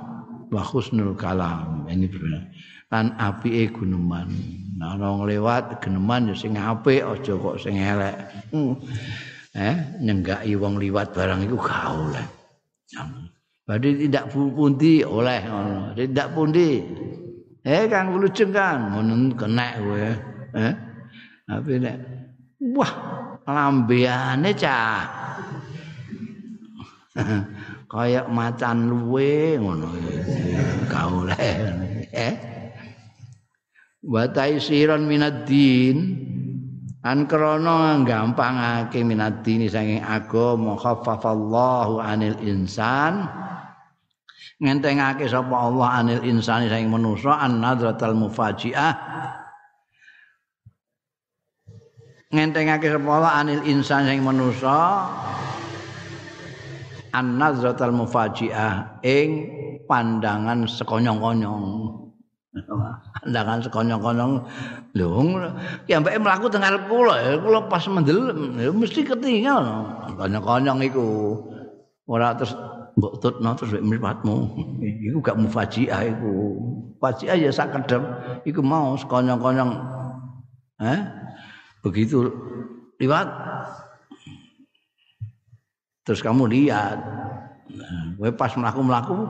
wa husnul kalam. Ini benar. Lan apike guneman. Nah ana lewat geneman ya sing apik aja kok sing elek. Hmm. Eh nyenggaki wong liwat barang iku gak oleh. Berarti tidak pundi oleh. Tidak pundi Eh Kang Wilujeng Kang, ngono kenek kowe. Eh. Tapi nek wah lambeane cah. [laughs] kaya macan luwe ngono oleh eh wa taisiran minad din an krana gampangake minad din saking agama khaffafallahu anil insan ngentengake sapa Allah anil insani saking manusa an nadratal mufajiah. Ngentengake sapa Allah anil insan sing manusa an nazratal mufajiah ing pandangan sekonyong-konyong. Pandangan sekonyong-konyong. Lho ya mbake mlaku tengah kula ya kula pas mendel ya mesti ketinggal konyong-konyong iku. Ora terus mbok tutno terus mripatmu iku gak mufajiah iku. Mufajiah ya sak kedem iku mau sekonyong-konyong. Eh begitu liwat. Terus kamu lihat. Kowe pas mlaku-mlaku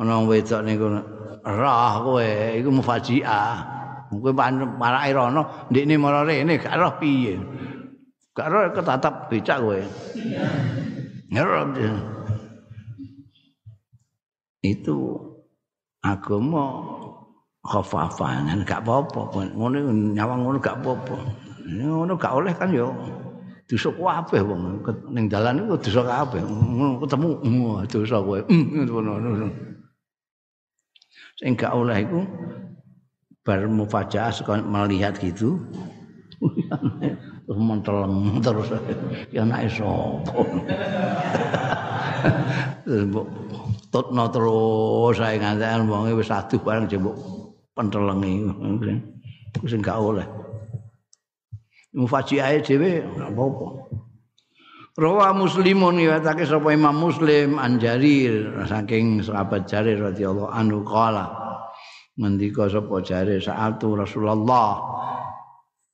ana wedok niku roh kowe iku mufajiah. Kowe parake rono ndekne mara rene gak roh piye? Gak roh ketatap becak kowe. Ngerti itu agama khafafan gak apa-apa. Ngono nyawang ngono gak apa-apa. Ngono gak oleh kan yo. Dosa kabeh wong. Ning dalan iku dosa kabeh ketemu dosa kowe. Ngono sing gak oleh iku bar mufajaah melihat gitu terus [laughs] menteleng terus ya anake [laughs] sapa terus tutno terus saya ngantek wong wis aduh bareng jembok pentelengi. Iku sing gak oleh. Mufajiahe dhewe apa-apa. Rawa Muslimun riwayatake sapa Imam Muslim an Jarir saking sahabat Jarir radhiyallahu anhu qala ngendika sapa Jarir saatu Rasulullah.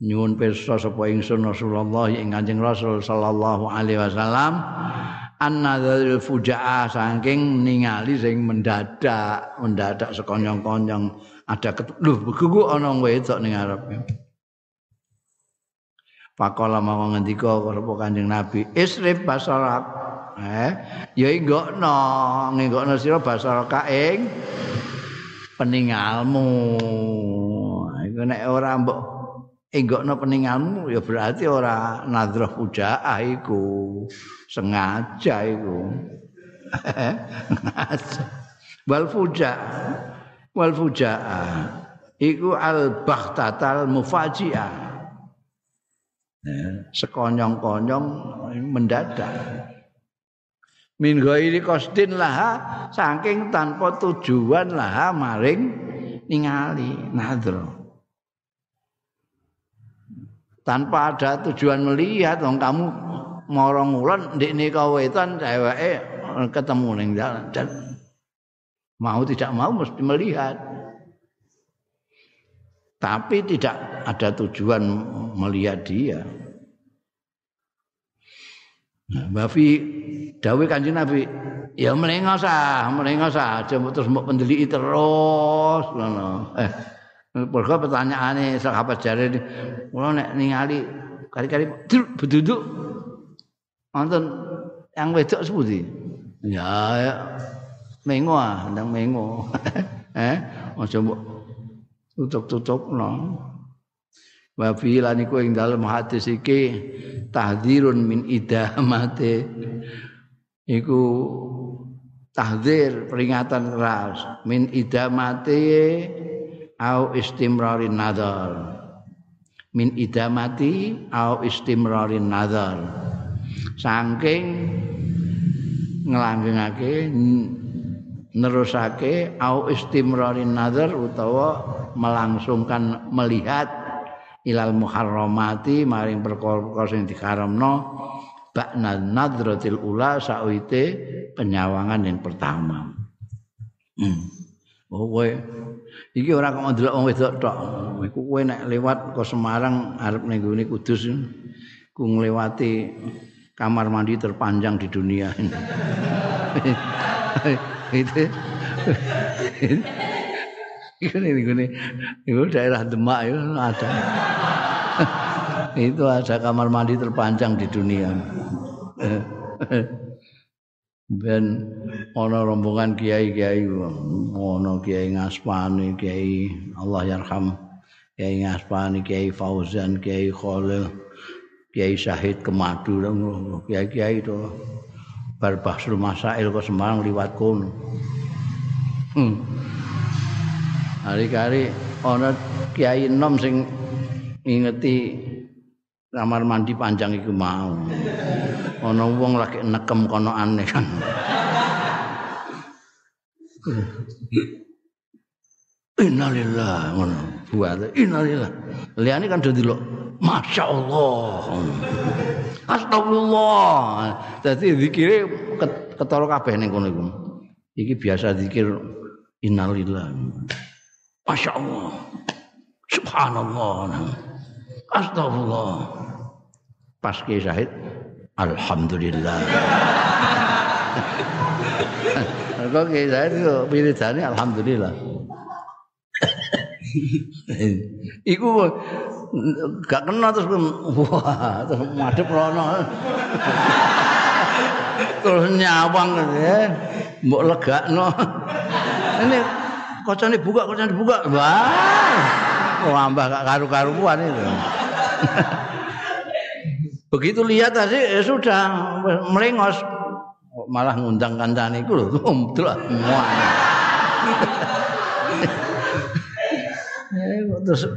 Nyuwun pirsa sapa ingsun Rasulullah ing Kanjeng Rasul sallallahu alaihi wasallam annadzal fujaa saking ningali sing mendadak mendadak sekonyong-konyong ada lho begugu ana wedok ning arepe Pakola mau ngendika sapa Kanjeng Nabi, "Isrif basarak." Eh, ya nggokno, nggokno sira basarak ing peninggalmu. Iku nek ora mbok enggokno peninggalmu ya berarti ora nadhrah fujaah iku. Sengaja iku. [laughs] Wal fuja wal fujaah iku al baghtatal mufajiah. sekonyong-konyong mendadak min ghairi qasdin laha saking tanpa tujuan laha maring ningali nadro tanpa ada tujuan melihat wong kamu morong ngulon ndekne kawetan ceweke ketemu ning dalan mau tidak mau mesti melihat tapi tidak ada tujuan melihat dia. Nah, Bafi dawe Kanjeng Nabi, ya melengos ah, melengos ah, terus mbok pendeliki terus ngono. Eh, perkara pertanyaane sahabat jare kula nek ningali kali-kali beduduk wonten yang wedok sepundi? Ya, ya mengo ah, ndang mengo. [laughs] eh, aja mbok tutup-tutupno. Wa fi lan iku ing dalem hadis iki tahdzirun min idamate. Iku tahdzir peringatan keras min idamate au istimrarin nadar. Min idamati au istimrarin nadar. Saking ngelanggengake nerusake au istimrarin nazar utawa melangsungkan melihat ilal muharramati maring perkara-perkara sing diharamno ba'na nadratil ula sauite penyawangan yang pertama. Hmm. Oh kowe iki ora kok ndelok wong wedok tok. Iku kowe nek lewat ke Semarang arep ning gone Kudus ku ngliwati kamar mandi terpanjang di dunia ini. [laughs] itu itu ini gini itu daerah Demak itu ada itu ada kamar mandi terpanjang di dunia ben ana rombongan kiai-kiai ana kiai ngaspani kiai Allah yarham kiai ngaspani kiai Fauzan kiai Khalil kiai Syahid Kemadu kiai-kiai itu bar bahsul masail ke Semarang liwat kono. Hmm. hari-hari ana kiai enom sing ngingeti kamar mandi panjang iku mau. Ana wong lagi nekem kono aneh kan Innalillah ngono. Buat innalillah. Liyane kan do delok Masya Allah. Astagfirullah. Jadi zikirnya ketara kabeh ning kono iku. Iki biasa zikir innalillah. Masya Allah. Subhanallah. Astagfirullah. Pas syahid Alhamdulillah. Kok kita itu wiridane alhamdulillah. Iku gak kena terus wah terus madhep rono. terus nyawang ya. Mbok legakno. Ini kocone buka, kocone buka. Wah. Wambah gak karu-karuan itu. Begitu lihat tadi ya sudah melengos malah ngundang kancane iku lho [laughs] Eh kok terus [laughs]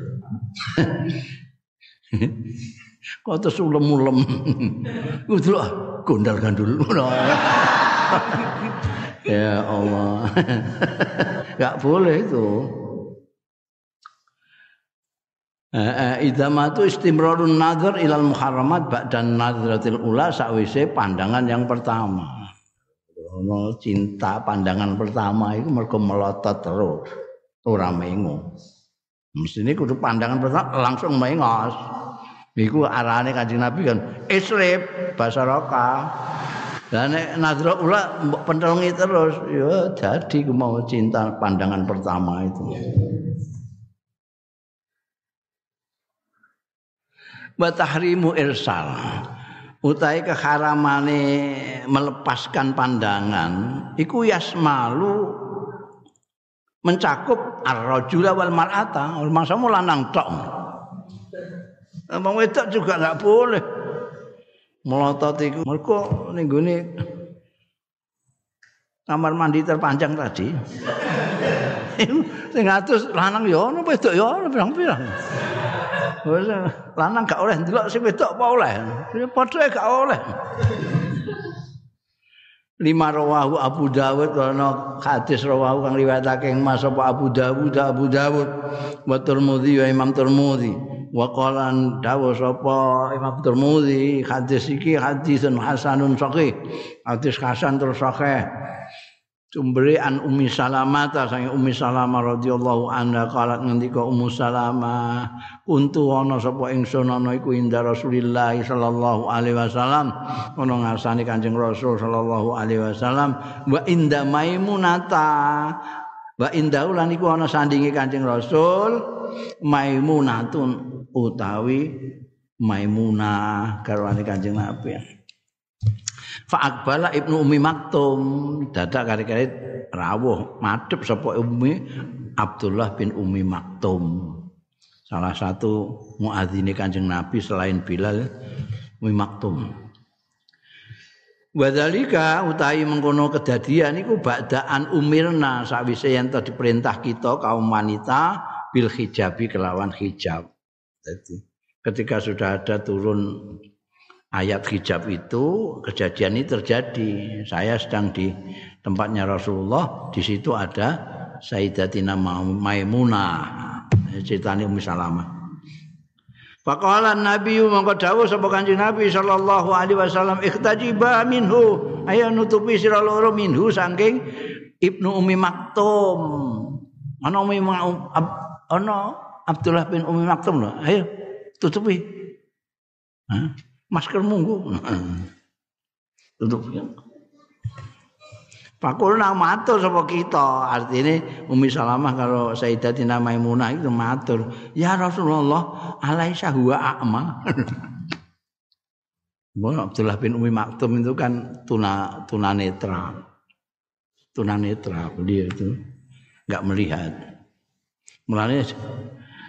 kok terus ulem-ulem. [laughs] Delok gondal gandul ya Allah. Enggak boleh itu. idamatu istimrarun nazar ilal muharramat ba'dan nazratil ula sakwise pandangan yang pertama. Ono cinta pandangan pertama itu mergo melotot terus ora mengo. Mestine kudu pandangan pertama langsung mengos. Iku arane Kanjeng Nabi kan isrib bahasa. Lah nek nazra ula pentelungi terus ya jadi mau cinta pandangan pertama itu. wa tahrimu irsal utai keharamane melepaskan pandangan iku yasmalu mencakup ar-rajula wal mar'ata. Masamu lanang tok. Wedok juga enggak boleh. Melotot iku. Mergo ning gone kamar mandi terpanjang tadi. [laughs] Sing atus lanang ya ono wedok ya ono pirang-pirang Wes lanang gak oleh ndelok sing wedok apa oleh. Padha gak oleh. lima rawahu Abu Dawud ana hadis rawahu kang riwayatake Mas apa Abu Dawud Abu Dawud wa Tirmidzi wa Imam Tirmidzi wa qala dawu sapa Imam Tirmidzi hadis iki hadisun hasanun sahih hadis hasan terus sahih Sumbere an Ummi Salamah ta sange Ummi Salamah radhiyallahu anha kalat ngendika Ummu Salamah untu ana sapa ingsun ana iku inda Rasulillah sallallahu alaihi wasallam. Ana ngarsane Kanjeng Rasul sallallahu alaihi wasallam wa inda Maimunata. Wa inda ulan iku ana sandinge Kanjeng Rasul Maimunatun utawi Maimunah garwane Kanjeng Nabi Fa'akbala Ibnu Umi Maktum dadak kari-kari rawuh madhep sapa Umi Abdullah bin Umi Maktum. Salah satu muadzine Kanjeng Nabi selain Bilal Umi Maktum. Wadalika utahi mengkono kedadian iku ba'daan umirna sawise yen diperintah kita kaum wanita bil hijabi kelawan hijab. Jadi ketika sudah ada turun ayat hijab itu kejadian ini terjadi. Saya sedang di tempatnya Rasulullah, di situ ada Sayyidatina Maimunah. Ceritanya Ummi Salamah. Faqala Nabi mongko dawuh sapa Kanjeng Nabi sallallahu alaihi wasallam ikhtajiba minhu ayo nutupi sira loro minhu saking Ibnu Umi Maktum. Ana Umi ana Abdullah bin Umi Maktum lho. Ayo tutupi. Masker munggu. Tutup ya. Pakul nang matur sapa kita. Artine Umi Salamah kalau Sayyidatina Maimunah itu matur, "Ya Rasulullah, alaisa huwa a'ma?" [laughs] Abdullah bin Umi Maktum itu kan tuna tuna netra. Tuna netra beliau itu enggak melihat. Mulanya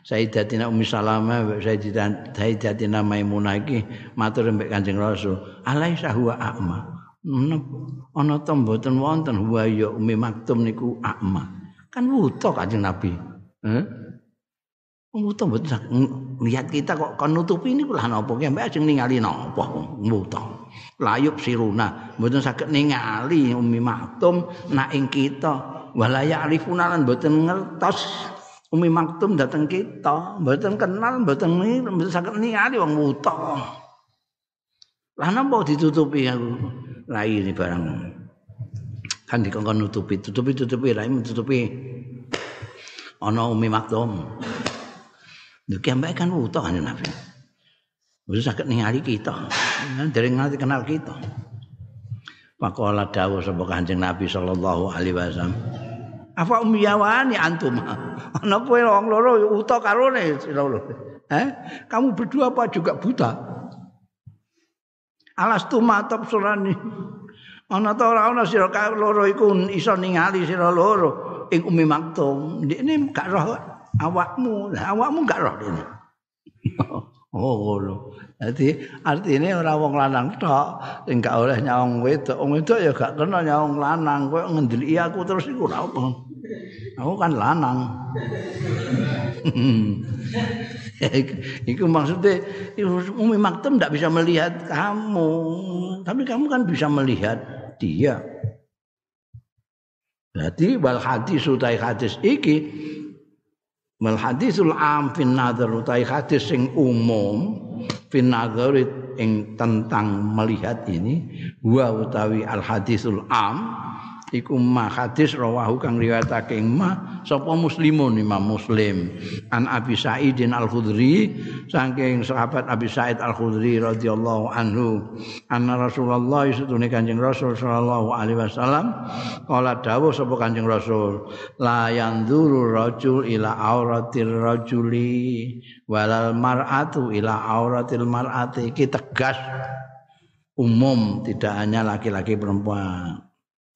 Sayyidatina Ummi Salamah Sayyidatina Sayyidatina Maimunah iki matur mbek Kanjeng Rasul, "Alaisa huwa a'ma?" Ana to mboten wonten huwa ya Ummi Maktum niku a'ma. Kan wuta Kanjeng Nabi. Eh? Wuta mboten lihat kita kok kon nutupi niku lah napa ki mbek ajeng ningali napa wuta. Layup siruna mboten saged ningali Ummi Maktum nak ing kita walaya arifuna lan mboten ngertos Umi Maktum datang kita, mboten kenal, mboten ni, mboten saged ningali wong wuta. Lah napa ditutupi aku? Lah ini barang. Kan dikongkon nutupi, tutupi tutupi, lah tutupi. Ana Umi Maktum. Lha ki ambek kan wuta kan Nabi. Mboten saged ningali kita. Dereng ngerti kenal kita. Pakola dawuh sapa Kanjeng Nabi sallallahu alaihi wasallam. Apa umiyawani antum? Ana kowe wong loro uta karone sira Eh? Kamu berdua apa juga buta? Alas tu matop surani. Ana ta ora ana sira loro iku iso ningali sira loro ing umi maktum. Ini gak roh awakmu. awakmu gak roh ini. Oh ngono. Dadi artine ora wong lanang tok sing gak oleh nyawang wedok. Wong wedok ya gak kena nyawang lanang. Kowe ngendeliki aku terus iku ora apa. Aku kan lanang. [laughs] Itu maksudnya Umi Maktum tidak bisa melihat kamu, tapi kamu kan bisa melihat dia. Berarti wal hadis utai hadis iki wal hadisul am fin nadhar utai hadis sing umum fin nadhar ing tentang melihat ini wa utawi al hadisul am iku ma hadis rawahu kang riwayatake ma sapa muslimun Imam Muslim. An Abi Sa'idin Al-Khudri saking sahabat Abi Sa'id Al-Khudri radhiyallahu anhu anna Rasulullah satune Kanjeng Rasul sallallahu alaihi wasallam kala dawuh sapa Kanjeng Rasul la yanzuru rajul ila auratir rajuli walal mar'atu ila auratil mar'ati. Iki tegas. Umum tidak hanya laki-laki perempuan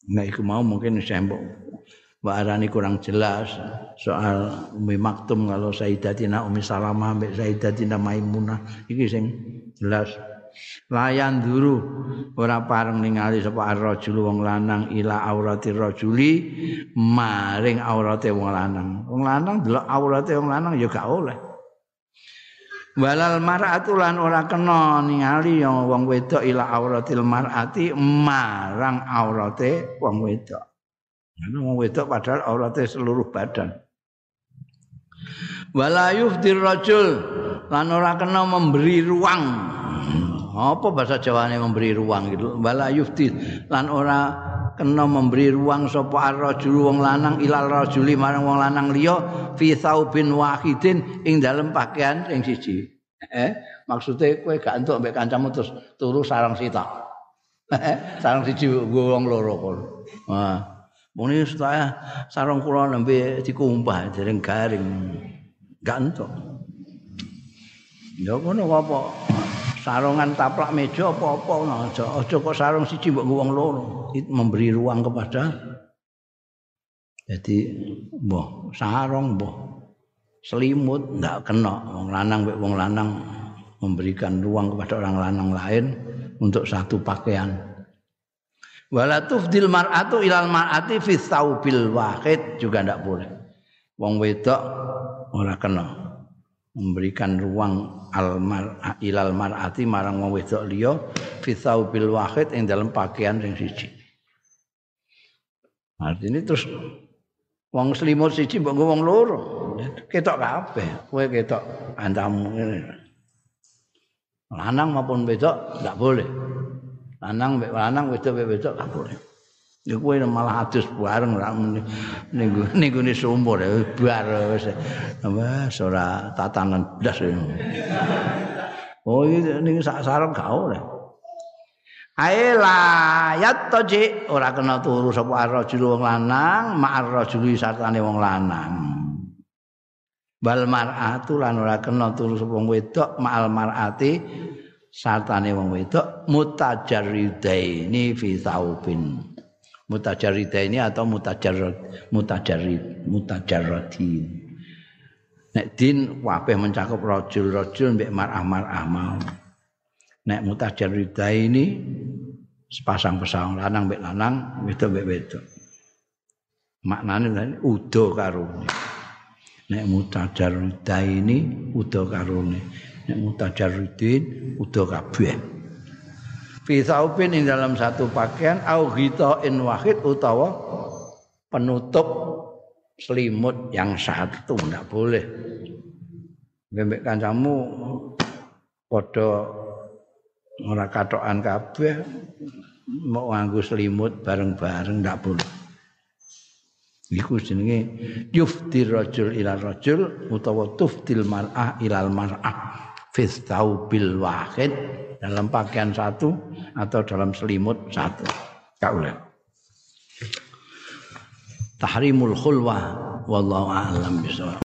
Nah, iku mau mungkin saya mbok arani kurang jelas soal Umi Maktum kalau Sayyidatina Umi Salamah mbek Sayyidatina Maimunah. Iki sing jelas. Layan dulu ora pareng ningali sapa ar-rajul wong lanang ila aurati rajuli maring aurate wong lanang. Wong lanang delok aurate wong lanang ya gak oleh walal mar'atu lan ora kena ningali wong wedok ila auratil mar'ati marang aurate wong wedok. Wong wedok padahal aurate seluruh badan. Wala yufdir rajul lan ora kena memberi ruang. Apa bahasa Jawane memberi ruang gitu? Wala yufdir lan ora kena memberi ruang sapa ar-rajul wong lanang ilal rajuli marang wong lanang liya fi saubin wahidin ing dalem pakaian sing siji. Eh, maksudnya kowe gak entuk mbek kancamu terus turu sarang sita. sarang siji nggo wong loro kono. Wah. Muni saya sarang kula nembe dikumpah dereng garing. Gak entuk. Ya ngono apa? Sarungan taplak meja apa-apa aja. Aja kok sarung siji mbok wong loro. memberi ruang kepada jadi mbah sarung mbah selimut ndak kena. Wong lanang wong lanang memberikan ruang kepada orang lanang lain untuk satu pakaian. Wala tufdil mar'atu ilal mar'ati fi thawbil wahid. Juga ndak boleh. Wong wedok ora kena memberikan ruang al mar ilal mar'ati marang wong wedok liya fi thawbil wahid ing dalam pakaian sing siji. Artinya terus wong selimut siji mbok wong loro. Ketok kabeh kowe ketok antamu. Lanang maupun wedok enggak boleh. Lanang lanang wedok wedok enggak boleh Ya kowe malah adus bareng ra ning ning gone sumur bar wis. Wis ora tatanan blas Oh iki ning sak sarung gak oleh. Aela yatoji ora kena turu sapa rajul wong lanang ma'ar rajuli sartane wong lanang. Bal mar'atu lan ora kena turu sapa wedok ma'al mar'ati sartane wong wedok mutajarridaini fi saubin mutajarridaini atau mutajarrad mutajarrid mutajarradin. Nek din kabeh mencakup rajul-rajul mbek mar'ah-mar'ah mau. Nek mutajarridaini sepasang pasang lanang mbek lanang wedok mbek wedok. Maknane udo karone. Nek mutajarridaini udo karone. Nek mutajarridin udo kabeh fi saupin ing dalam satu pakaian au in wahid utawa penutup selimut yang satu ndak boleh. Mbek kancamu padha ora katokan kabeh mau nganggo selimut bareng-bareng ndak boleh. Iku jenenge yuftir rajul ila rajul utawa tuftil mar'ah ilal mar'ah fis bil wahid dalam pakaian satu atau dalam selimut satu. Kaulah. Tahrimul khulwah wallahu a'lam bishawab.